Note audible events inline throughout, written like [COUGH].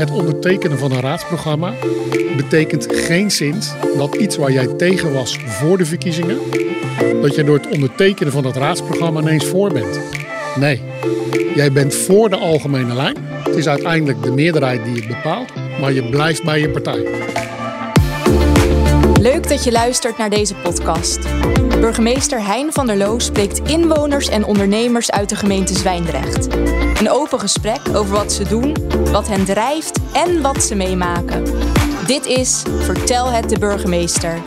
het ondertekenen van een raadsprogramma betekent geen zin dat iets waar jij tegen was voor de verkiezingen, dat je door het ondertekenen van dat raadsprogramma ineens voor bent. Nee, jij bent voor de algemene lijn. Het is uiteindelijk de meerderheid die het bepaalt, maar je blijft bij je partij. Leuk dat je luistert naar deze podcast. Burgemeester Hein van der Loo spreekt inwoners en ondernemers uit de gemeente Zwijndrecht. Een open gesprek over wat ze doen, wat hen drijft en wat ze meemaken. Dit is Vertel het de burgemeester.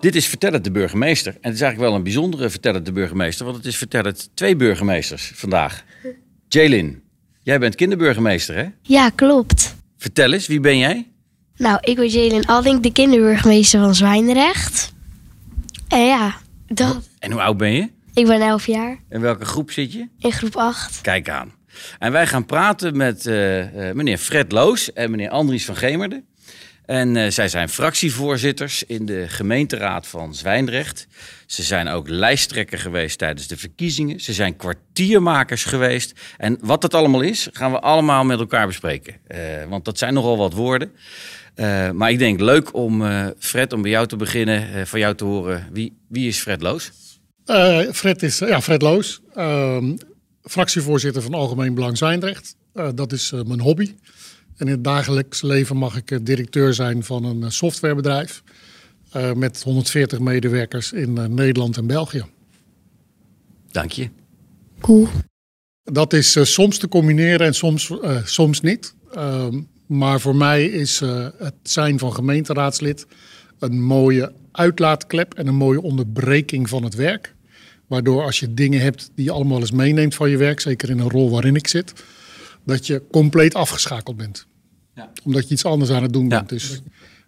Dit is Vertel het de burgemeester. En het is eigenlijk wel een bijzondere Vertel het de burgemeester, want het is Vertel het twee burgemeesters vandaag. Jaylin, jij bent kinderburgemeester hè? Ja, klopt. Vertel eens, wie ben jij? Nou, ik ben Jalen Alding, de kinderburgemeester van Zwijndrecht. En ja, dat. En hoe oud ben je? Ik ben 11 jaar, In welke groep zit je? in groep 8. Kijk aan. En wij gaan praten met eh, eh, meneer Fred Loos en meneer Andries van Gemerde. En eh, zij zijn fractievoorzitters in de gemeenteraad van Zwijndrecht. Ze zijn ook lijsttrekker geweest tijdens de verkiezingen. Ze zijn kwartiermakers geweest. En wat dat allemaal is, gaan we allemaal met elkaar bespreken. Want dat zijn nogal wat woorden. Maar ik denk leuk om, Fred, om bij jou te beginnen, van jou te horen. Wie, wie is Fred Loos? Eh, Fred is ja, Fred Loos, ehm, fractievoorzitter van Algemeen Belang Zwijndrecht. Eh, dat is eh, mijn hobby. En in het dagelijks leven mag ik directeur zijn van een softwarebedrijf. eh, met 140 medewerkers in eh, Nederland en België. Dank je. Cool. Dat is soms te combineren en soms, eh, soms niet. Ehm, maar voor mij is eh, het zijn van gemeenteraadslid een mooie uitlaatklep en een mooie onderbreking van het werk. Waardoor als je dingen hebt die je allemaal eens meeneemt van je werk, zeker in een rol waarin ik zit, dat je compleet afgeschakeld bent. Ja. Omdat je iets anders aan het doen Ja. bent. Dus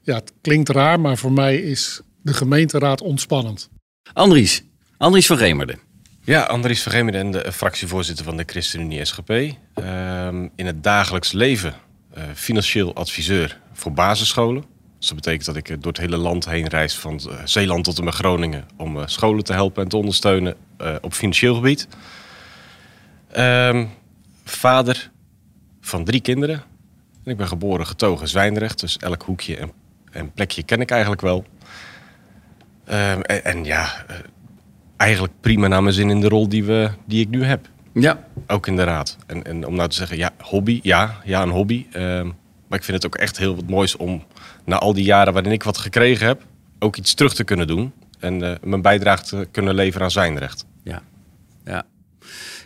ja, het klinkt raar, maar voor mij is de gemeenteraad ontspannend. Andries, Andries van Gemerde. Ja, Andries Vergemerde en de fractievoorzitter van de ChristenUnie SGP. Ehm, in het dagelijks leven eh, financieel adviseur voor basisscholen. Dus dat betekent dat ik eh, door het hele land heen reis van eh, Zeeland tot en met Groningen... om eh, scholen te helpen en te ondersteunen op financieel gebied. Ehm, vader van drie kinderen. En ik ben geboren getogen Zwijndrecht, dus elk hoekje en, en plekje ken ik eigenlijk wel. Ehm, en, en ja, eigenlijk prima naar mijn zin in de rol die, we, die ik nu heb. Ja, Ook in de raad. En, en om nou te zeggen, ja, hobby, ja, ja, een hobby. Ehm, maar ik vind het ook echt heel wat moois om na al die jaren waarin ik wat gekregen heb, ook iets terug te kunnen doen. En eh, mijn bijdrage te kunnen leveren aan zijn recht. Ja, ja.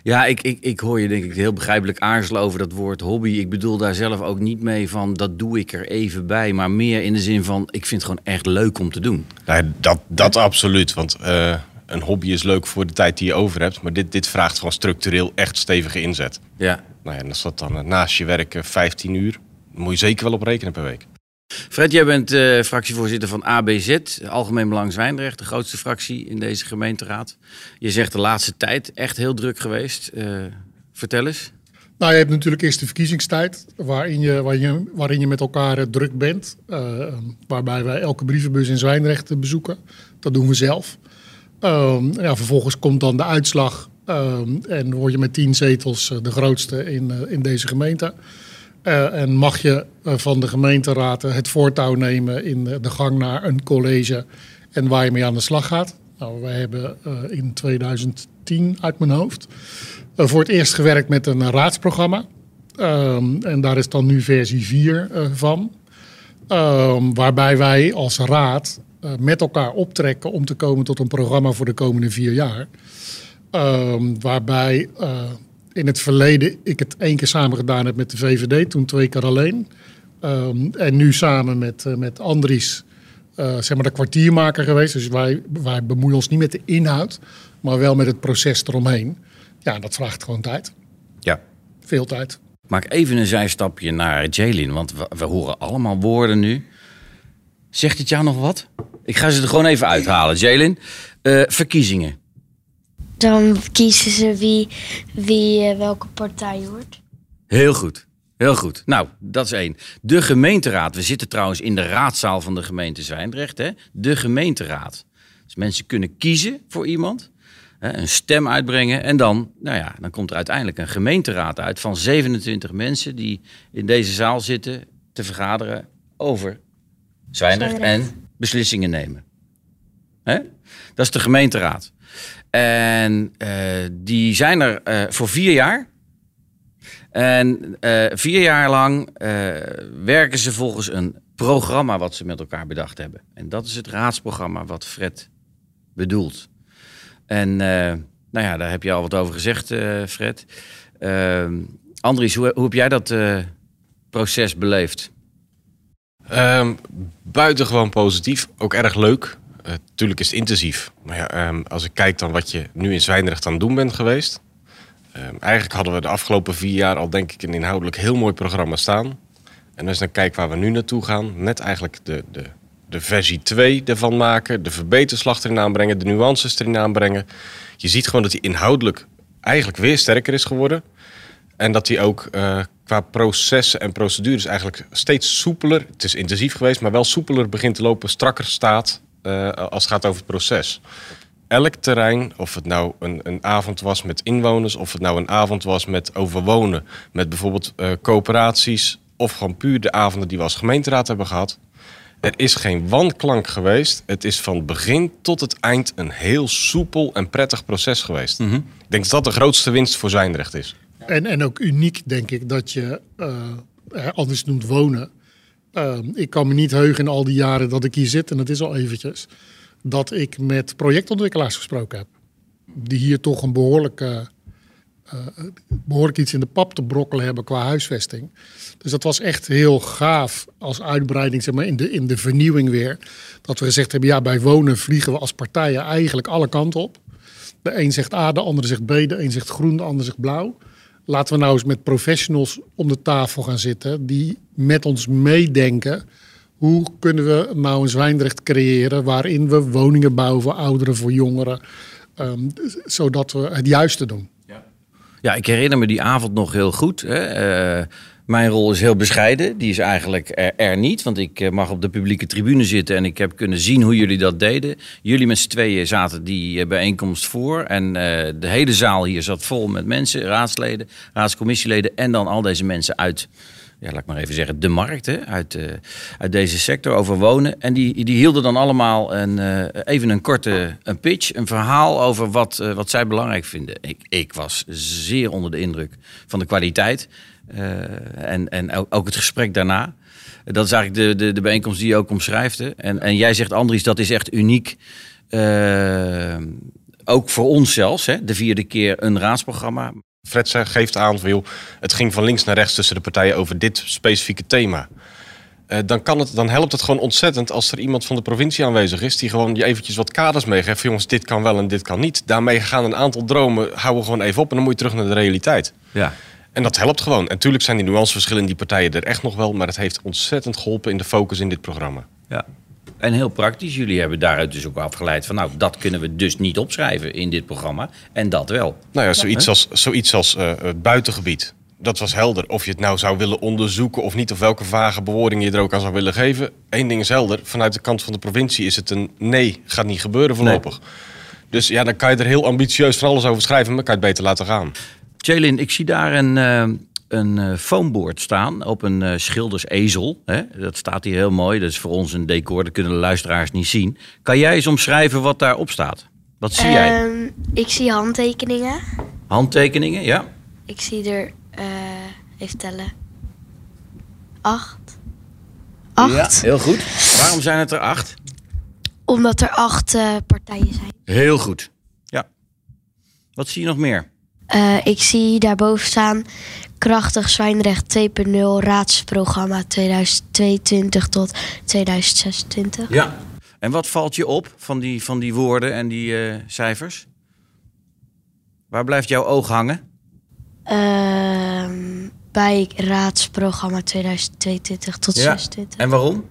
Ja, ik, ik, ik hoor je denk ik heel begrijpelijk aarzelen over dat woord hobby. Ik bedoel daar zelf ook niet mee van dat doe ik er even bij. Maar meer in de zin van ik vind het gewoon echt leuk om te doen. Nou, dat, dat absoluut. Want eh, een hobby is leuk voor de tijd die je over hebt. Maar dit, dit vraagt gewoon structureel echt stevige inzet. Ja. Nou ja, en als dat dan eh, naast je werk eh, 15 uur, dan moet je zeker wel op rekenen per week. Fred, jij bent eh, fractievoorzitter van ABZ, Algemeen Belang Zwijndrecht, de grootste fractie in deze gemeenteraad. Je zegt de laatste tijd echt heel druk geweest. Eh, vertel eens. Nou, je hebt natuurlijk eerst de verkiezingstijd, waarin je, waarin je, waarin je met elkaar eh, druk bent. eh, waarbij wij elke brievenbus in Zwijndrecht bezoeken. Dat doen we zelf. Ehm, ja, vervolgens komt dan de uitslag ehm, en word je met tien zetels de grootste in, in deze gemeente. Eh, en mag je eh, van de gemeenteraad het voortouw nemen in de gang naar een college en waar je mee aan de slag gaat. Nou, wij hebben eh, in 2010 uit mijn hoofd voor het eerst gewerkt met een raadsprogramma. Ehm, en daar is dan nu versie 4 eh, van. Ehm, waarbij wij als raad met elkaar optrekken om te komen tot een programma voor de komende vier jaar. Ehm, waarbij in het verleden ik het één keer samen gedaan heb met de VVD, toen twee keer alleen. Ehm, en nu samen met, eh, met Andries, eh, zeg maar de kwartiermaker geweest. Dus wij, wij bemoeien ons niet met de inhoud, maar wel met het proces eromheen. Ja, dat vraagt gewoon tijd. Ja. Veel tijd. Maak even een zijstapje naar Jalen, want we, we horen allemaal woorden nu. Zegt het jou nog wat? Ik ga ze er gewoon even uithalen. Jalen, eh, verkiezingen. Dan kiezen ze wie, wie eh, welke partij wordt. Heel goed. Heel goed. Nou, dat is één. De gemeenteraad. We zitten trouwens in de raadzaal van de gemeente Zwijndrecht. Hè? De gemeenteraad. Dus mensen kunnen kiezen voor iemand. hè, een stem uitbrengen. En dan, nou ja, dan komt er uiteindelijk een gemeenteraad uit van 27 mensen die in deze zaal zitten te vergaderen over Zwijndrecht Zwijndrecht. en beslissingen nemen. Hè? Dat is de gemeenteraad. En eh, die zijn er eh, voor vier jaar. En eh, vier jaar lang werken ze volgens een programma wat ze met elkaar bedacht hebben. En dat is het raadsprogramma wat Fred bedoelt. En nou ja, daar heb je al wat over gezegd, Fred. Eh, Andries, hoe, hoe heb jij dat proces beleefd? Ehm, buitengewoon positief, ook erg leuk. Eh, tuurlijk is het intensief. Maar ja, ehm, als ik kijk dan wat je nu in Zwijndrecht aan het doen bent geweest. ehm, eigenlijk hadden we de afgelopen vier jaar al denk ik een inhoudelijk heel mooi programma staan. En als ik dan kijk waar we nu naartoe gaan, net eigenlijk de, de, de versie 2 ervan maken. De verbeterslag erin aanbrengen, de nuances erin aanbrengen. Je ziet gewoon dat hij inhoudelijk eigenlijk weer sterker is geworden. En dat hij ook eh, qua processen en procedures eigenlijk steeds soepeler, het is intensief geweest, maar wel soepeler begint te lopen, strakker staat eh, als het gaat over het proces. Elk terrein, of het nou een, een avond was met inwoners, of het nou een avond was met overwonen, met bijvoorbeeld eh, coöperaties, of gewoon puur de avonden die we als gemeenteraad hebben gehad. Er is geen wanklank geweest. Het is van begin tot het eind een heel soepel en prettig proces geweest. Ik denk dat dat de grootste winst voor Zwijndrecht is. En, en ook uniek, denk ik, dat je, eh, anders noemt wonen. Eh, ik kan me niet heugen in al die jaren dat ik hier zit, en dat is al eventjes, dat ik met projectontwikkelaars gesproken heb. Die hier toch een behoorlijke, eh, behoorlijk iets in de pap te brokkelen hebben qua huisvesting. Dus dat was echt heel gaaf als uitbreiding zeg maar, in, de, in de vernieuwing weer. Dat we gezegd hebben, ja, bij wonen vliegen we als partijen eigenlijk alle kanten op. De een zegt A, de andere zegt B, de een zegt groen, de ander zegt blauw. Laten we nou eens met professionals om de tafel gaan zitten die met ons meedenken. Hoe kunnen we nou een Zwijndrecht creëren waarin we woningen bouwen voor ouderen, voor jongeren. ehm, zodat we het juiste doen. Ja, ik herinner me die avond nog heel goed. Hè. Eh, mijn rol is heel bescheiden. Die is eigenlijk er, niet. Want ik eh, mag op de publieke tribune zitten. En ik heb kunnen zien hoe jullie dat deden. Jullie met z'n tweeën zaten die eh, bijeenkomst voor. En eh, de hele zaal hier zat vol met mensen. Raadsleden, raadscommissieleden. En dan al deze mensen uit... Ja, laat ik maar even zeggen, de markt uit, uit deze sector over wonen. En die, die hielden dan allemaal een, even een korte een pitch, een verhaal over wat, wat zij belangrijk vinden. Ik, ik was zeer onder de indruk van de kwaliteit en, en ook, ook het gesprek daarna. Dat is eigenlijk de, de, de bijeenkomst die je ook omschrijft. hè. En, en jij zegt, Andries, dat is echt uniek. Eh, ook voor ons zelfs, hè, de vierde keer een raadsprogramma. Fred geeft aan van joh, het ging van links naar rechts tussen de partijen over dit specifieke thema. Eh, dan, kan het, dan helpt het gewoon ontzettend als er iemand van de provincie aanwezig is die gewoon je eventjes wat kaders meegeeft. Jongens, dit kan wel en dit kan niet. Daarmee gaan een aantal dromen, houden gewoon even op en dan moet je terug naar de realiteit. Ja. En dat helpt gewoon. En natuurlijk zijn die nuanceverschillen in die partijen er echt nog wel, maar het heeft ontzettend geholpen in de focus in dit programma. Ja. En heel praktisch, jullie hebben daaruit dus ook afgeleid van, nou, dat kunnen we dus niet opschrijven in dit programma. En dat wel. Nou ja, zoiets als, zoiets als eh, het buitengebied. Dat was helder. Of je het nou zou willen onderzoeken of niet, of welke vage bewoording je er ook aan zou willen geven. Eén ding is helder. Vanuit de kant van de provincie is het een nee, gaat niet gebeuren voorlopig. Dus ja, dan kan je er heel ambitieus van alles over schrijven, maar kan je het beter laten gaan. Jaylin, ik zie daar een, eh, een eh, foamboard staan op een eh, schildersezel. Hè? Dat staat hier heel mooi. Dat is voor ons een decor. Dat kunnen de luisteraars niet zien. Kan jij eens omschrijven wat daarop staat? Wat zie jij? Ehm, ik zie handtekeningen. Handtekeningen, ja? Ik zie er, eh, even tellen, acht. Acht. Ja, heel goed. Waarom zijn het er acht? Omdat er acht partijen zijn. Heel goed. Ja. Wat zie je nog meer? Eh, ik zie daarboven staan Krachtig Zwijnrecht 2.0 raadsprogramma 2022 tot 2026. Ja. En wat valt je op van die, van die woorden en die eh, cijfers? Waar blijft jouw oog hangen? Ehm, bij raadsprogramma 2022 tot 2026. En waarom?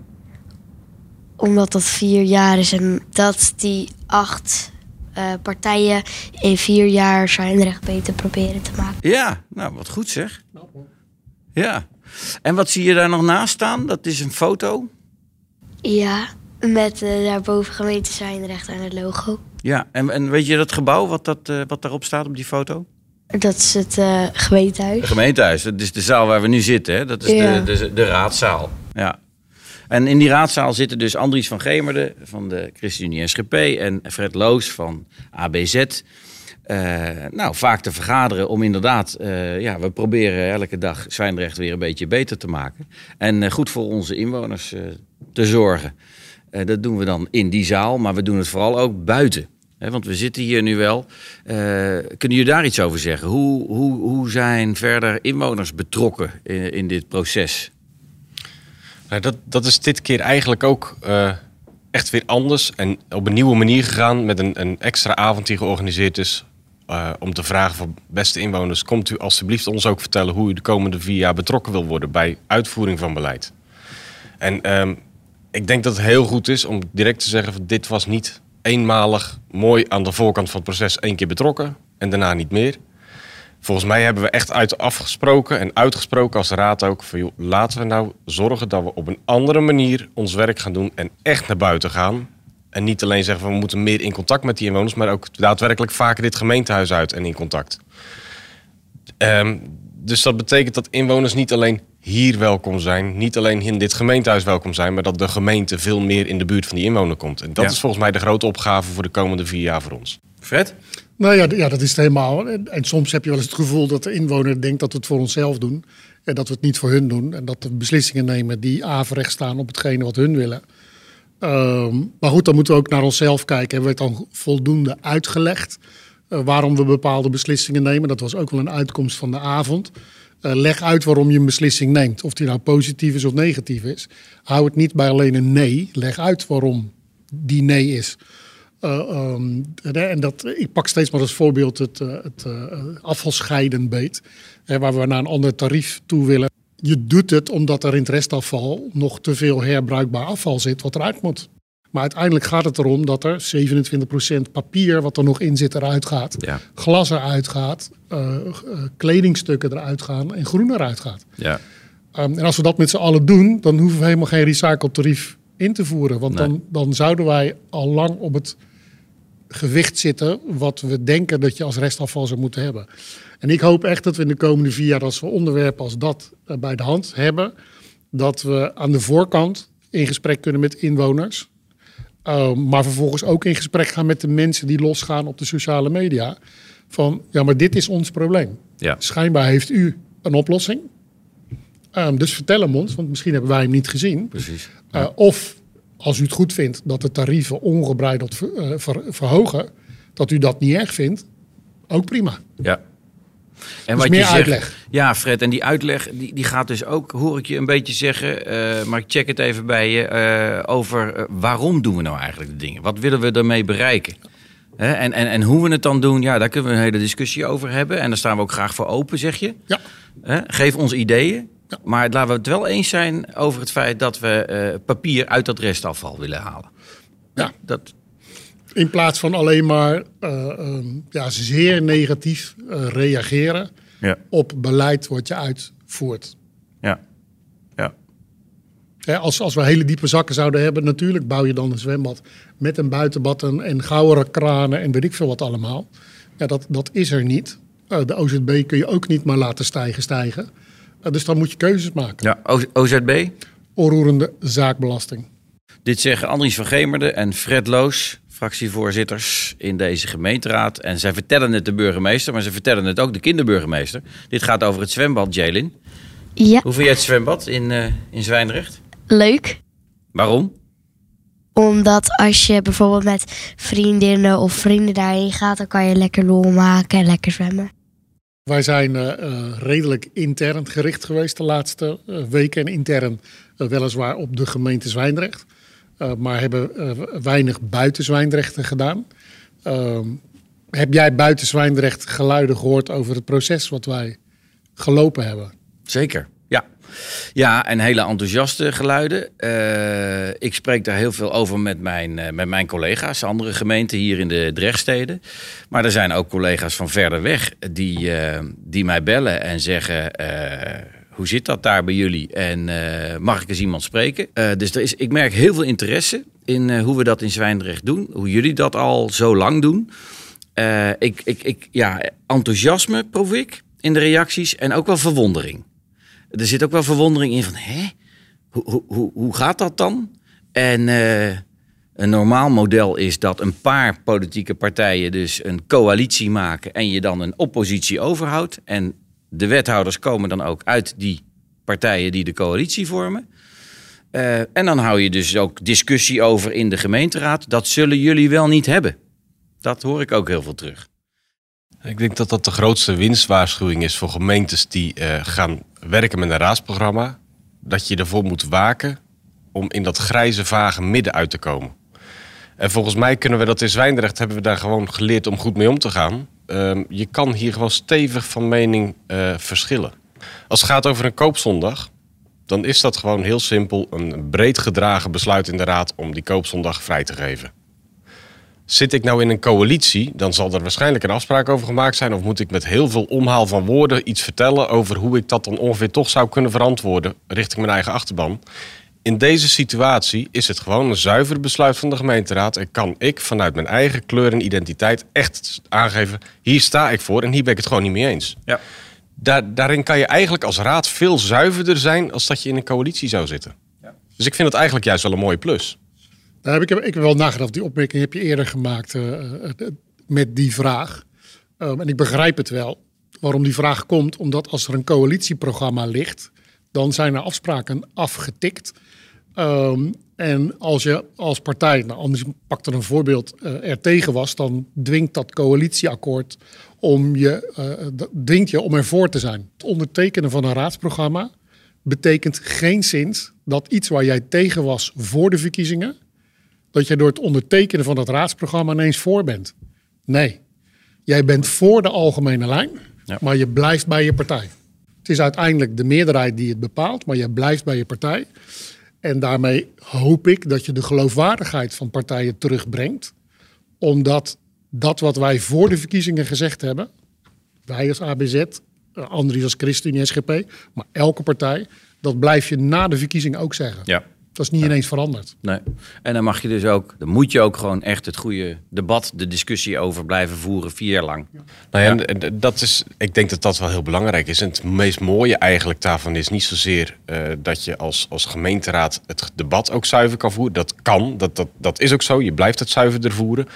Omdat dat vier jaar is en dat die acht eh, partijen in vier jaar Zwijnrecht beter proberen te maken. Ja, nou wat goed zeg. Ja. En wat zie je daar nog naast staan? Dat is een foto. Ja, met eh, daarboven gemeente Zwijnrecht en het logo. Ja, en, en weet je dat gebouw wat, dat, eh, wat daarop staat op die foto? Dat is het eh gemeentehuis. Het gemeentehuis, dat is de zaal waar we nu zitten. Hè? Dat is Ja. de, de, de raadzaal. Ja. En in die raadzaal zitten dus Andries van Gemerde van de ChristenUnie SGP en Fred Loos van ABZ. Eh, nou, vaak te vergaderen om inderdaad, eh, ja, we proberen elke dag Zwijndrecht weer een beetje beter te maken. En eh, goed voor onze inwoners te zorgen. Dat doen we dan in die zaal, maar we doen het vooral ook buiten. Want we zitten hier nu wel. Kunnen jullie daar iets over zeggen? Hoe, hoe, hoe zijn verder inwoners betrokken in dit proces? Nou, dat, dat is dit keer eigenlijk ook eh, echt weer anders en op een nieuwe manier gegaan met een, een extra avond die georganiseerd is. eh, om te vragen van beste inwoners, komt u alstublieft ons ook vertellen hoe u de komende vier jaar betrokken wil worden bij uitvoering van beleid. En ehm, ik denk dat het heel goed is om direct te zeggen van dit was niet eenmalig mooi aan de voorkant van het proces één keer betrokken en daarna niet meer. Volgens mij hebben we echt uit afgesproken en uitgesproken als raad ook van joh, laten we nou zorgen dat we op een andere manier ons werk gaan doen en echt naar buiten gaan. En niet alleen zeggen van we moeten meer in contact met die inwoners, maar ook daadwerkelijk vaker dit gemeentehuis uit en in contact. Ehm, dus dat betekent dat inwoners niet alleen hier welkom zijn, niet alleen in dit gemeentehuis welkom zijn, maar dat de gemeente veel meer in de buurt van die inwoner komt. En dat Ja. is volgens mij de grote opgave voor de komende vier jaar voor ons. Fred? Nou ja, ja, dat is het helemaal. En, en soms heb je wel eens het gevoel dat de inwoner denkt dat we het voor onszelf doen. En dat we het niet voor hun doen. En dat we beslissingen nemen die averecht staan op hetgene wat hun willen. Ehm, maar goed, dan moeten we ook naar onszelf kijken. Hebben we het dan voldoende uitgelegd eh, waarom we bepaalde beslissingen nemen? Dat was ook wel een uitkomst van de avond. Eh, leg uit waarom je een beslissing neemt. Of die nou positief is of negatief is. Hou het niet bij alleen een nee. Leg uit waarom die nee is. Eh, ehm, en dat, ik pak steeds maar als voorbeeld het, eh, het eh, afvalscheidenbeet, hè, waar we naar een ander tarief toe willen. Je doet het omdat er in het restafval nog te veel herbruikbaar afval zit wat eruit moet. Maar uiteindelijk gaat het erom dat er 27% papier wat er nog in zit eruit gaat. Ja. Glas eruit gaat, kledingstukken eruit gaan en groen eruit gaat. Ja. Um, en als we dat met z'n allen doen, dan hoeven we helemaal geen recycletarief in te voeren. Want Nee. dan, dan zouden wij al lang op het gewicht zitten wat we denken dat je als restafval zou moeten hebben. En ik hoop echt dat we in de komende vier jaar, als we onderwerpen als dat eh, bij de hand hebben, dat we aan de voorkant in gesprek kunnen met inwoners. Um, maar vervolgens ook in gesprek gaan met de mensen die losgaan op de sociale media. Van ja, maar dit is ons probleem. Ja. Schijnbaar heeft u een oplossing. Ehm, dus vertel hem ons, want misschien hebben wij hem niet gezien. Precies. Uh, of als u het goed vindt dat de tarieven ongebreideld ver, uh, ver, verhogen, dat u dat niet erg vindt, ook prima. Ja. En Dus wat meer je zegt, uitleg. Ja, Fred, en die uitleg die, die gaat dus ook, hoor ik je een beetje zeggen, eh, maar ik check het even bij je, eh, over eh, waarom doen we nou eigenlijk de dingen? Wat willen we ermee bereiken? Hè, en, en, en hoe we het dan doen, ja, daar kunnen we een hele discussie over hebben. En daar staan we ook graag voor open, zeg je. Ja, Hè, geef ons ideeën. Maar laten we het wel eens zijn over het feit dat we eh, papier uit dat restafval willen halen. Ja. Dat, in plaats van alleen maar uh, um, ja, zeer negatief uh, reageren ja. op beleid wat je uitvoert. Ja. ja. Hè, als, als we hele diepe zakken zouden hebben, natuurlijk bouw je dan een zwembad met een buitenbad en, en gouden kranen en weet ik veel wat allemaal. Ja, dat, dat is er niet. De OZB kun je ook niet maar laten stijgen, stijgen. Dus dan moet je keuzes maken. Ja, OZB? Onroerende zaakbelasting. Dit zeggen Andries van Gemerde en Fred Loos, fractievoorzitters in deze gemeenteraad. En zij vertellen het de burgemeester, maar ze vertellen het ook de kinderburgemeester. Dit gaat over het zwembad, Jalen. Ja. Hoe vind jij het zwembad in, uh, in Zwijndrecht? Leuk. Waarom? Omdat als je bijvoorbeeld met vriendinnen of vrienden daarheen gaat, dan kan je lekker lol maken en lekker zwemmen. Wij zijn uh, uh, redelijk intern gericht geweest de laatste uh, weken. En intern weliswaar op de gemeente Zwijndrecht. maar hebben weinig buiten Zwijndrechten gedaan. Ehm, heb jij buiten Zwijndrecht geluiden gehoord over het proces wat wij gelopen hebben? Zeker, ja. En hele enthousiaste geluiden. Uh, ik spreek daar heel veel over met mijn, uh, met mijn collega's, andere gemeenten hier in de Drechtsteden. Maar er zijn ook collega's van verder weg die, uh, die mij bellen en zeggen: hoe zit dat daar bij jullie? En eh, mag ik eens iemand spreken? Dus er is, ik merk heel veel interesse in hoe we dat in Zwijndrecht doen. Hoe jullie dat al zo lang doen. ik, ik, ik, ja, enthousiasme proef ik in de reacties en ook wel verwondering. Er zit ook wel verwondering in van, hè? Hoe, hoe, hoe gaat dat dan? En een normaal model is dat een paar politieke partijen dus een coalitie maken en je dan een oppositie overhoudt. En de wethouders komen dan ook uit die partijen die de coalitie vormen. Uh, en dan hou je dus ook discussie over in de gemeenteraad. Dat zullen jullie wel niet hebben. Dat hoor ik ook heel veel terug. Ik denk dat dat de grootste winstwaarschuwing is voor gemeentes die uh, gaan werken met een raadsprogramma. Dat je ervoor moet waken om in dat grijze, vage midden uit te komen. En volgens mij kunnen we dat in Zwijndrecht hebben we daar gewoon geleerd om goed mee om te gaan. Uh, je kan hier gewoon stevig van mening uh, verschillen. Als het gaat over een koopzondag, dan is dat gewoon heel simpel een breed gedragen besluit in de raad om die koopzondag vrij te geven. Zit ik nou in een coalitie, dan zal er waarschijnlijk een afspraak over gemaakt zijn. Of moet ik met heel veel omhaal van woorden iets vertellen over hoe ik dat dan ongeveer toch zou kunnen verantwoorden richting mijn eigen achterban in deze situatie is het gewoon een zuiver besluit van de gemeenteraad. En kan ik vanuit mijn eigen kleur en identiteit echt aangeven: hier sta ik voor en hier ben ik het gewoon niet mee eens. Ja. Daar, daarin kan je eigenlijk als raad veel zuiverder zijn als dat je in een coalitie zou zitten. Ja. Dus ik vind het eigenlijk juist wel een mooie plus. Heb ik, ik heb wel nagedacht. Die opmerking heb je eerder gemaakt uh, met die vraag. Um, en ik begrijp het wel waarom die vraag komt. Omdat als er een coalitieprogramma ligt, dan zijn er afspraken afgetikt. Um, en als je als partij, nou anders pak er een voorbeeld, uh, er tegen was, dan dwingt dat coalitieakkoord om je, dwingt je om ervoor te zijn. Het ondertekenen van een raadsprogramma betekent geen zins dat iets waar jij tegen was voor de verkiezingen, dat je door het ondertekenen van dat raadsprogramma ineens voor bent. Nee, jij bent voor de algemene lijn, ja. maar je blijft bij je partij. Het is uiteindelijk de meerderheid die het bepaalt, maar je blijft bij je partij. En daarmee hoop ik dat je de geloofwaardigheid van partijen terugbrengt. Omdat dat wat wij voor de verkiezingen gezegd hebben, wij als ABZ, Andries als ChristenUnie, SGP, maar elke partij, dat blijf je na de verkiezingen ook zeggen. Ja. Dat is niet ineens veranderd. Nee. En dan mag je dus ook, dan moet je ook gewoon echt het goede debat, de discussie over blijven voeren vier jaar lang. Nou ja, En dat is, ik denk dat dat wel heel belangrijk is. En het meest mooie eigenlijk daarvan is niet zozeer uh, dat je als, als gemeenteraad het debat ook zuiver kan voeren. Dat kan, dat, dat, dat is ook zo. Je blijft het zuiverder voeren.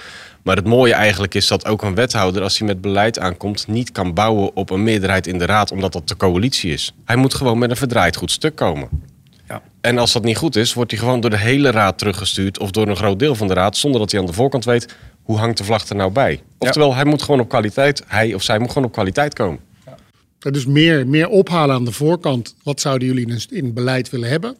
Maar het mooie eigenlijk is dat ook een wethouder, als hij met beleid aankomt, niet kan bouwen op een meerderheid in de raad, omdat dat de coalitie is. Hij moet gewoon met een verdraaid goed stuk komen. Ja. En als dat niet goed is, wordt hij gewoon door de hele raad teruggestuurd of door een groot deel van de raad, zonder dat hij aan de voorkant weet hoe hangt de vlag er nou bij. Oftewel, hij moet gewoon op kwaliteit, hij of zij moet gewoon op kwaliteit komen. Ja. Dus meer, meer ophalen aan de voorkant. Wat zouden jullie in, in beleid willen hebben?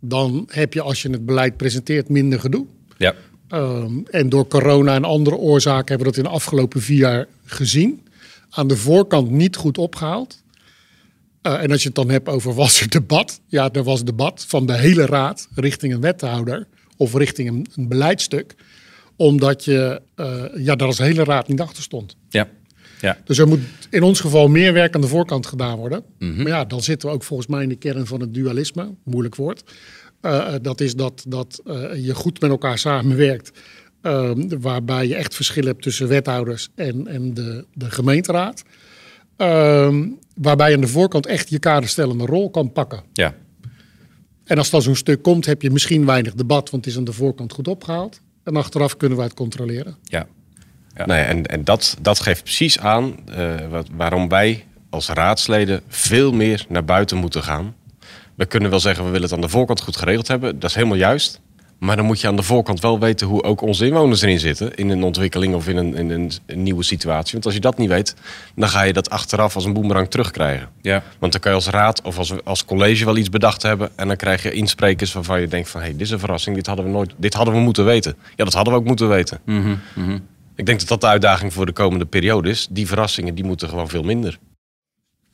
Dan heb je als je het beleid presenteert minder gedoe. Ja. Um, en door corona en andere oorzaken hebben we dat in de afgelopen vier jaar gezien. Aan de voorkant niet goed opgehaald. Uh, en als je het dan hebt over was er debat. Ja, er was debat van de hele raad richting een wethouder of richting een, een beleidstuk. Omdat je uh, ja, daar als hele raad niet achter stond. Ja. Ja. Dus er moet in ons geval meer werk aan de voorkant gedaan worden. Mm -hmm. Maar ja, dan zitten we ook volgens mij in de kern van het dualisme. Moeilijk woord. Uh, dat is dat, dat je goed met elkaar samenwerkt. waarbij je echt verschil hebt tussen wethouders en, en de, de gemeenteraad. Um, waarbij je aan de voorkant echt je kaderstellende rol kan pakken. Ja. En als dan zo'n stuk komt, heb je misschien weinig debat, want het is aan de voorkant goed opgehaald. En achteraf kunnen wij het controleren. Ja. ja. Nee, en en dat, dat geeft precies aan uh, wat, waarom wij als raadsleden veel meer naar buiten moeten gaan. We kunnen wel zeggen, we willen het aan de voorkant goed geregeld hebben. Dat is helemaal juist. Maar dan moet je aan de voorkant wel weten hoe ook onze inwoners erin zitten. In een ontwikkeling of in een, in een, nieuwe situatie. Want als je dat niet weet, dan ga je dat achteraf als een boemerang terugkrijgen. Ja. Want dan kan je als raad of als, als college wel iets bedacht hebben. En dan krijg je insprekers waarvan je denkt van... hé, hey, dit is een verrassing, dit hadden we nooit, dit hadden we moeten weten. Ja, dat hadden we ook moeten weten. Mm -hmm. Ik denk dat dat de uitdaging voor de komende periode is. Die verrassingen, die moeten gewoon veel minder.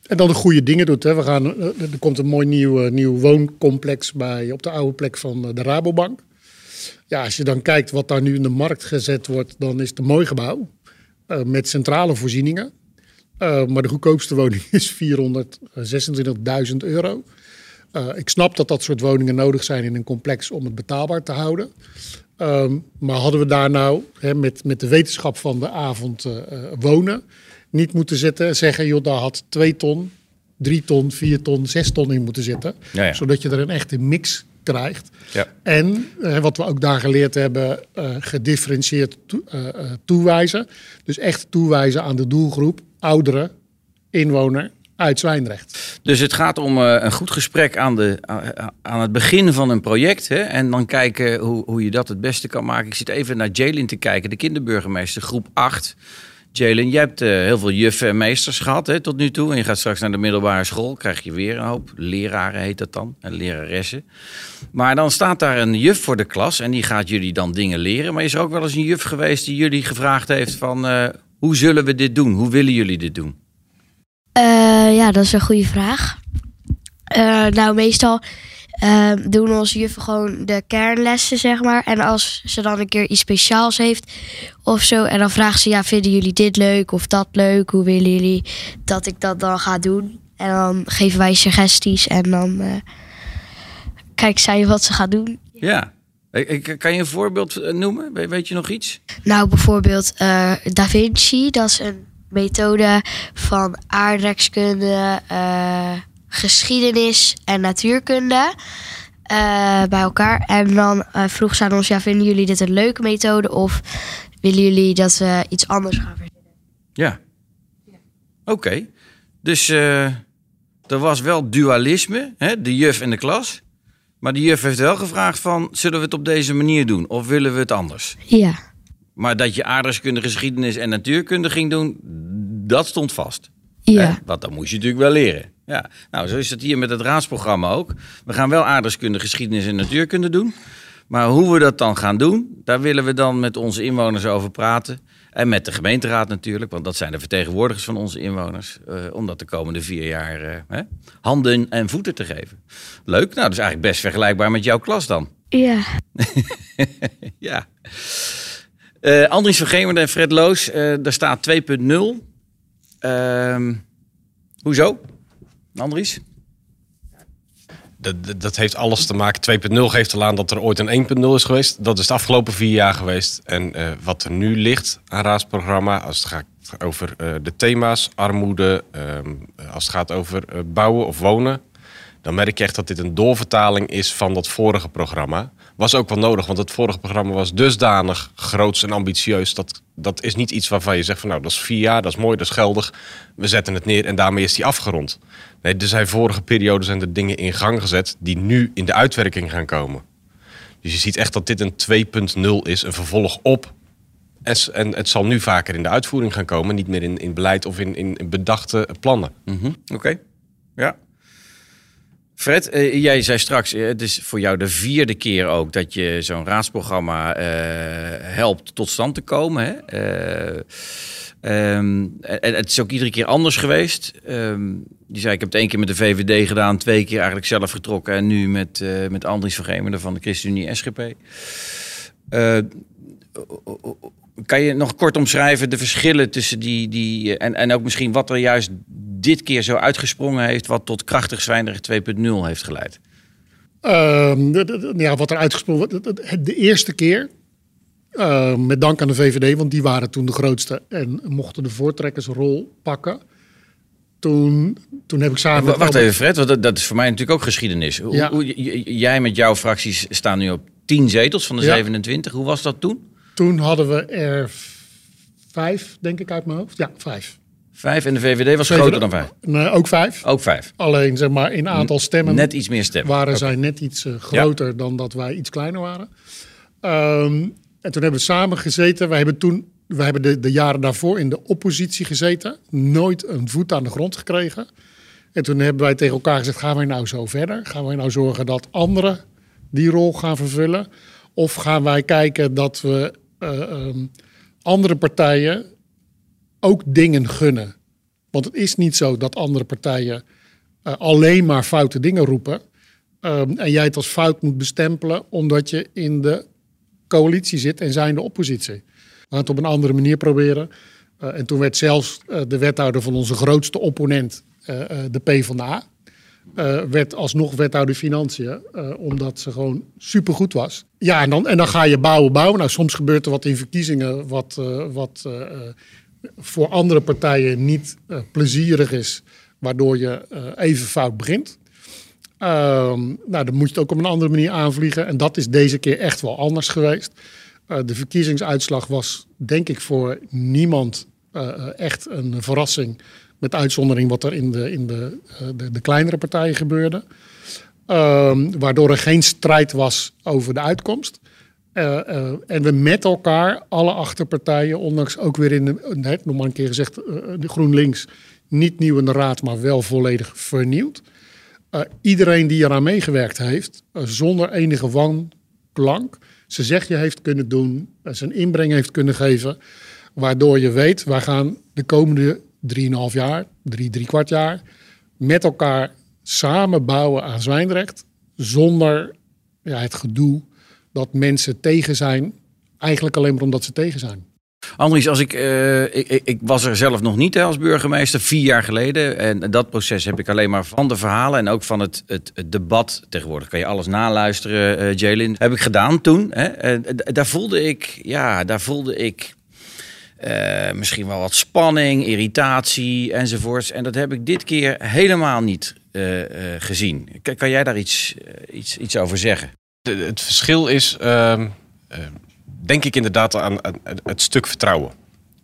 En dan de goede dingen doet. Hè. We gaan, eh, er komt een mooi nieuw, nieuw wooncomplex bij, op de oude plek van eh, de Rabobank. Ja, als je dan kijkt wat daar nu in de markt gezet wordt, dan is het een mooi gebouw. Uh, met centrale voorzieningen. Uh, maar de goedkoopste woning is 426.000 euro. Uh, ik snap dat dat soort woningen nodig zijn in een complex om het betaalbaar te houden. Um, maar hadden we daar nou hè, met, met de wetenschap van de avond uh, wonen niet moeten zitten zeggen, joh, daar had 2 ton, 3 ton, 4 ton, 6 ton in moeten zitten. Ja, ja. Zodat je er een echte mix krijgt. Ja. En uh, wat we ook daar geleerd hebben, uh, gedifferentieerd to, uh, toewijzen. Dus echt toewijzen aan de doelgroep, ouderen, inwoner uit Zwijndrecht. Dus het gaat om een goed gesprek aan, de, aan het begin van een project. Hè? En dan kijken hoe, hoe je dat het beste kan maken. Ik zit even naar Jalen te kijken, de kinderburgemeester, groep 8. Jalen, je hebt uh, heel veel juffen en meesters gehad hè, tot nu toe. En je gaat straks naar de middelbare school, krijg je weer een hoop. Leraren heet dat dan, en leraressen. Maar dan staat daar een juf voor de klas en die gaat jullie dan dingen leren. Maar is er ook wel eens een juf geweest die jullie gevraagd heeft van... Uh, hoe zullen we dit doen? Hoe willen jullie dit doen? Uh, ja, dat is een goede vraag. nou, meestal uh, doen onze juffen gewoon de kernlessen, zeg maar. En als ze dan een keer iets speciaals heeft of zo... en dan vraagt ze, ja, vinden jullie dit leuk of dat leuk? Hoe willen jullie dat ik dat dan ga doen? En dan geven wij suggesties en dan uh, kijkt zij wat ze gaat doen. Ja. Kan je een voorbeeld eh, noemen? Weet je nog iets? Nou, bijvoorbeeld uh, Da Vinci. Dat is een methode van aardrijkskunde geschiedenis en natuurkunde uh, bij elkaar. En dan uh, vroeg ze aan ons, ja, vinden jullie dit een leuke methode of willen jullie dat we iets anders gaan verzinnen? Ja. ja. Oké. Okay. Dus uh, er was wel dualisme, hè? de juf en de klas. Maar de juf heeft wel gevraagd van, zullen we het op deze manier doen of willen we het anders? Ja. Maar dat je aardrijkskunde, geschiedenis en natuurkunde ging doen, dat stond vast. Ja. Hè? Want dat moest je natuurlijk wel leren. Ja, nou zo is het hier met het raadsprogramma ook. We gaan wel aardrijkskunde, geschiedenis en natuurkunde doen. Maar hoe we dat dan gaan doen, daar willen we dan met onze inwoners over praten. En met de gemeenteraad natuurlijk, want dat zijn de vertegenwoordigers van onze inwoners. Uh, om dat de komende vier jaar uh, hè, handen en voeten te geven. Leuk, nou dat is eigenlijk best vergelijkbaar met jouw klas dan. Ja. [LAUGHS] ja. Uh, Andries van en Fred Loos, daar staat 2.0. Ehm, hoezo? Andries? Dat, dat, heeft alles te maken. 2.0 geeft al aan dat er ooit een 1.0 is geweest. Dat is de afgelopen vier jaar geweest. En uh, wat er nu ligt aan raadsprogramma, als het gaat over uh, de thema's, armoede, um, als het gaat over uh, bouwen of wonen, dan merk je echt dat dit een doorvertaling is van dat vorige programma. Was ook wel nodig, want het vorige programma was dusdanig groots en ambitieus. Dat, dat is niet iets waarvan je zegt van nou, dat is vier jaar, dat is mooi, dat is geldig. We zetten het neer en daarmee is die afgerond. Nee, er zijn vorige perioden zijn er dingen in gang gezet die nu in de uitwerking gaan komen. Dus je ziet echt dat dit een 2.0 is, een vervolg op. En, het zal nu vaker in de uitvoering gaan komen, niet meer in, in beleid of in, in bedachte plannen. -hmm. Oké, ja. Fred, uh, jij zei straks, uh, het is voor jou de vierde keer ook dat je zo'n raadsprogramma uh, helpt tot stand te komen. Hè? Um, en het is ook iedere keer anders geweest. Um, die zei, ik heb het één keer met de VVD gedaan, twee keer eigenlijk zelf getrokken. En nu met, met Andries van van de ChristenUnie SGP. Kan je nog kort omschrijven de verschillen tussen die... die en, en ook misschien wat er juist dit keer zo uitgesprongen heeft... wat tot krachtig Zwijndrecht 2.0 heeft geleid? Uh, ja, wat er uitgesprongen... De, de eerste keer uh, met dank aan de VVD, want die waren toen de grootste en mochten de voortrekkersrol pakken. Toen, toen heb ik samen. Wacht Albert... even, Fred, want dat, dat, is voor mij natuurlijk ook geschiedenis. Hoe, jij met jouw fracties staan nu op 10 zetels van de ja. 27. Hoe was dat toen? Toen hadden we er vijf, denk ik uit mijn hoofd. Ja, vijf. Vijf en de VVD was VVD, groter dan vijf? Nee, ook vijf. Ook vijf. Alleen zeg maar in aantal stemmen. Net iets meer stemmen. Waren okay. zij net iets uh, groter ja. dan dat wij iets kleiner waren. Um, en toen hebben we samen gezeten. Wij hebben toen, we hebben de, de jaren daarvoor in de oppositie gezeten. Nooit een voet aan de grond gekregen. En toen hebben wij tegen elkaar gezegd: gaan wij nou zo verder? Gaan wij nou zorgen dat anderen die rol gaan vervullen? Of gaan wij kijken dat we um, andere partijen ook dingen gunnen? Want het is niet zo dat andere partijen uh, alleen maar foute dingen roepen. Um, en jij het als fout moet bestempelen omdat je in de coalitie zit en zij in de oppositie. We het op een andere manier proberen. Uh, en toen werd zelfs de wethouder van onze grootste opponent, de PvdA, werd alsnog wethouder Financiën, omdat ze gewoon supergoed was. Ja, en dan, en dan ga je bouwen, bouwen. Nou, soms gebeurt er wat in verkiezingen wat, wat voor andere partijen niet plezierig is, waardoor je even fout begint. Ehm, nou, dan moet je het ook op een andere manier aanvliegen. En dat is deze keer echt wel anders geweest. De verkiezingsuitslag was, denk ik, voor niemand echt een verrassing. Met uitzondering wat er in de, in de, de, de, kleinere partijen gebeurde. Um, waardoor er geen strijd was over de uitkomst. en we met elkaar, alle achterpartijen, ondanks ook weer in de, net nog maar een keer gezegd, de GroenLinks, niet nieuw in de raad, maar wel volledig vernieuwd. iedereen die eraan meegewerkt heeft, zonder enige wanklank, zijn zegje heeft kunnen doen, zijn inbreng heeft kunnen geven. Waardoor je weet, wij gaan de komende 3,5 jaar, drie, drie kwart jaar, met elkaar samen bouwen aan Zwijndrecht. Zonder ja, het gedoe dat mensen tegen zijn, eigenlijk alleen maar omdat ze tegen zijn. Andries, als ik, uh, ik, ik, was er zelf nog niet als burgemeester, vier jaar geleden. En dat proces heb ik alleen maar van de verhalen en ook van het, het, debat. Tegenwoordig kan je alles naluisteren, uh, Jalen. Heb ik gedaan toen. Hè. Daar voelde ik, ja, daar voelde ik misschien wel wat spanning, irritatie enzovoorts. En dat heb ik dit keer helemaal niet gezien. Kan, kan, jij daar iets, iets, iets over zeggen? Het verschil is ehm, denk ik inderdaad aan, het stuk vertrouwen.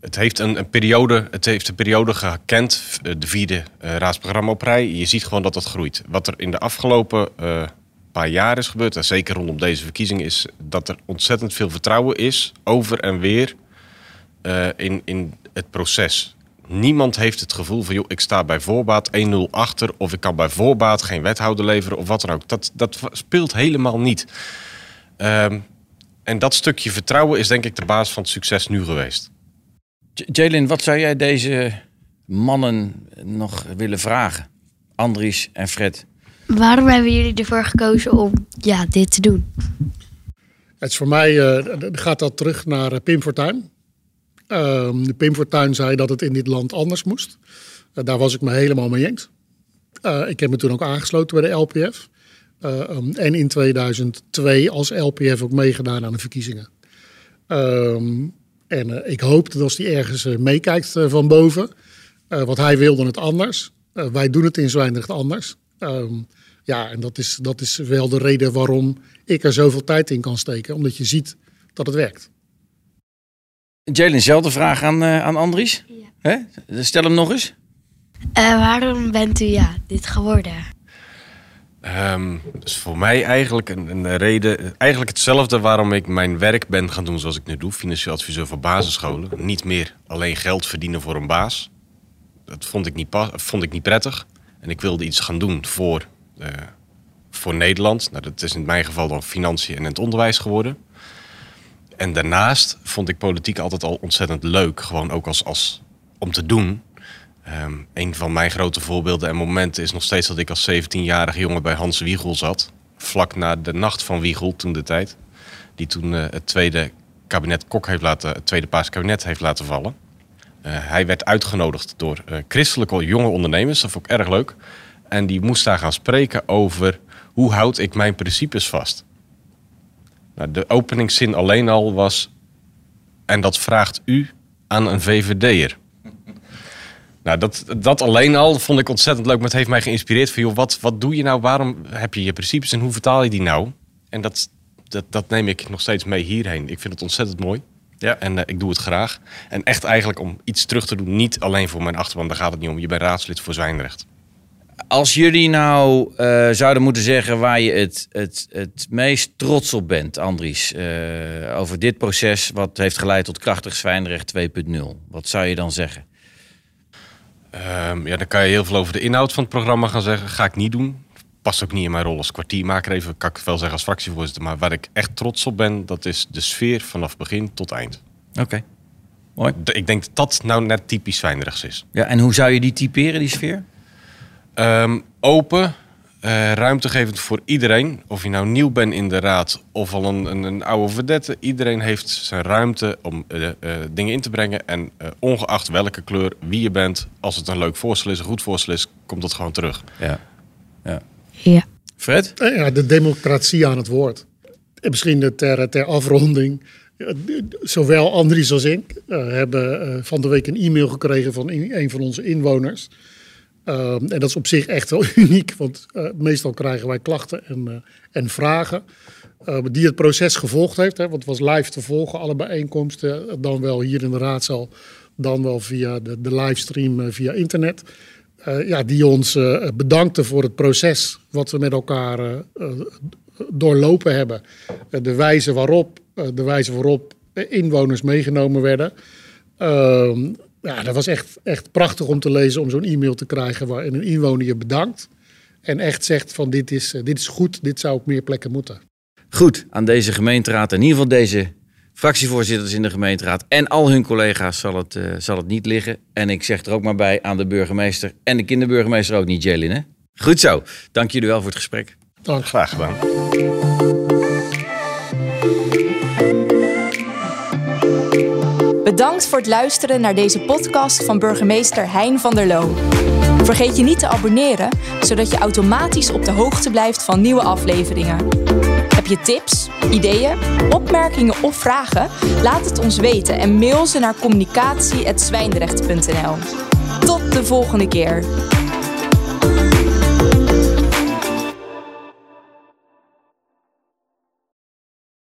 Het heeft een, een, periode, het heeft een periode gekend, de vierde uh, raadsprogramma op rij. Je ziet gewoon dat dat groeit. Wat er in de afgelopen paar jaar is gebeurd, en zeker rondom deze verkiezing, is dat er ontzettend veel vertrouwen is over en weer in, in het proces. Niemand heeft het gevoel van, joh, ik sta bij voorbaat 1-0 achter, of ik kan bij voorbaat geen wethouder leveren of wat dan ook. Dat, dat speelt helemaal niet. Uh, en dat stukje vertrouwen is denk ik de basis van het succes nu geweest. Jalen, wat zou jij deze mannen nog willen vragen? Andries en Fred. Waarom hebben jullie ervoor gekozen om ja, dit te doen? Het is voor mij uh, gaat dat terug naar uh, Pim Fortuyn. Uh, Pim Fortuyn zei dat het in dit land anders moest. Uh, daar was ik me helemaal mee eens. ik heb me toen ook aangesloten bij de LPF. Uh, um, en in 2002 als LPF ook meegedaan aan de verkiezingen. Um, en ik hoop dat als hij ergens meekijkt van boven, want hij wilde het anders. wij doen het in Zwijndrecht anders. Ja, en dat is, dat is wel de reden waarom ik er zoveel tijd in kan steken, omdat je ziet dat het werkt. Jalen, dezelfde vraag aan, aan Andries. Ja. Hè? Stel hem nog eens. waarom bent u ja, dit geworden? Um, dus voor mij eigenlijk een, een, reden, eigenlijk hetzelfde waarom ik mijn werk ben gaan doen zoals ik nu doe, financieel adviseur voor basisscholen. Niet meer alleen geld verdienen voor een baas. Dat vond ik niet, vond ik niet prettig. En ik wilde iets gaan doen voor, uh, voor Nederland. Nou, dat is in mijn geval dan financiën en het onderwijs geworden. En daarnaast vond ik politiek altijd al ontzettend leuk. Gewoon ook als, als om te doen. Um, een van mijn grote voorbeelden en momenten is nog steeds dat ik als 17-jarige jongen bij Hans Wiegel zat. Vlak na de nacht van Wiegel, toen de tijd. Die toen uh, het tweede kabinet Kok heeft laten, het tweede Paars kabinet heeft laten vallen. Uh, hij werd uitgenodigd door uh, christelijke jonge ondernemers, dat vond ik erg leuk. En die moest daar gaan spreken over hoe houd ik mijn principes vast. Nou, de openingszin alleen al was, en dat vraagt u aan een VVD'er. [LAUGHS] Nou, dat, dat alleen al vond ik ontzettend leuk. Maar het heeft mij geïnspireerd van, joh, wat, wat doe je nou? Waarom heb je je principes en hoe vertaal je die nou? En dat, dat, dat neem ik nog steeds mee hierheen. Ik vind het ontzettend mooi. Ja. En uh, ik doe het graag. En echt eigenlijk om iets terug te doen, niet alleen voor mijn achterban, daar gaat het niet om. Je bent raadslid voor Zwijnrecht. Als jullie nou uh, zouden moeten zeggen waar je het, het, het meest trots op bent, Andries, uh, over dit proces wat heeft geleid tot krachtig Zwijnrecht 2.0, wat zou je dan zeggen? Um, ja, dan kan je heel veel over de inhoud van het programma gaan zeggen. Ga ik niet doen. Past ook niet in mijn rol als kwartiermaker. Even kan ik wel zeggen als fractievoorzitter. Maar waar ik echt trots op ben, dat is de sfeer vanaf begin tot eind. Oké. Mooi. Ik denk dat dat nou net typisch Zwijndrechts is. Ja, en hoe zou je die typeren, die sfeer? Um, open, Uh, ruimtegevend voor iedereen. Of je nou nieuw bent in de raad of al een, een, een oude verdette. Iedereen heeft zijn ruimte om uh, uh, dingen in te brengen. En ongeacht welke kleur, wie je bent, als het een leuk voorstel is, een goed voorstel is, komt dat gewoon terug. Ja. ja. ja. Fred? Ja, de democratie aan het woord. En misschien ter, ter afronding. Zowel Andries als ik hebben van de week een e-mail gekregen van een van onze inwoners. Uh, en dat is op zich echt wel [LAUGHS] uniek, want uh, meestal krijgen wij klachten en, uh, en vragen. die het proces gevolgd heeft, hè, want het was live te volgen, alle bijeenkomsten. Dan wel hier in de raadzaal, dan wel via de, livestream via internet. ja, die ons bedankte voor het proces wat we met elkaar doorlopen hebben. de wijze waarop, de wijze waarop inwoners meegenomen werden. Ja, dat was echt, echt prachtig om te lezen, om zo'n e-mail te krijgen waarin een inwoner je bedankt. En echt zegt van dit is, dit is goed, dit zou op meer plekken moeten. Goed, aan deze gemeenteraad, in ieder geval deze fractievoorzitters in de gemeenteraad en al hun collega's zal het, uh, zal het niet liggen. En ik zeg er ook maar bij aan de burgemeester en de kinderburgemeester ook niet, Jelin. Hè? Goed zo, dank jullie wel voor het gesprek. Dank. Graag gedaan. Bedankt voor het luisteren naar deze podcast van burgemeester Hein van der Loo. Vergeet je niet te abonneren, zodat je automatisch op de hoogte blijft van nieuwe afleveringen. Heb je tips, ideeën, opmerkingen of vragen? Laat het ons weten en mail ze naar communicatie.zwijndrecht.nl. Tot de volgende keer.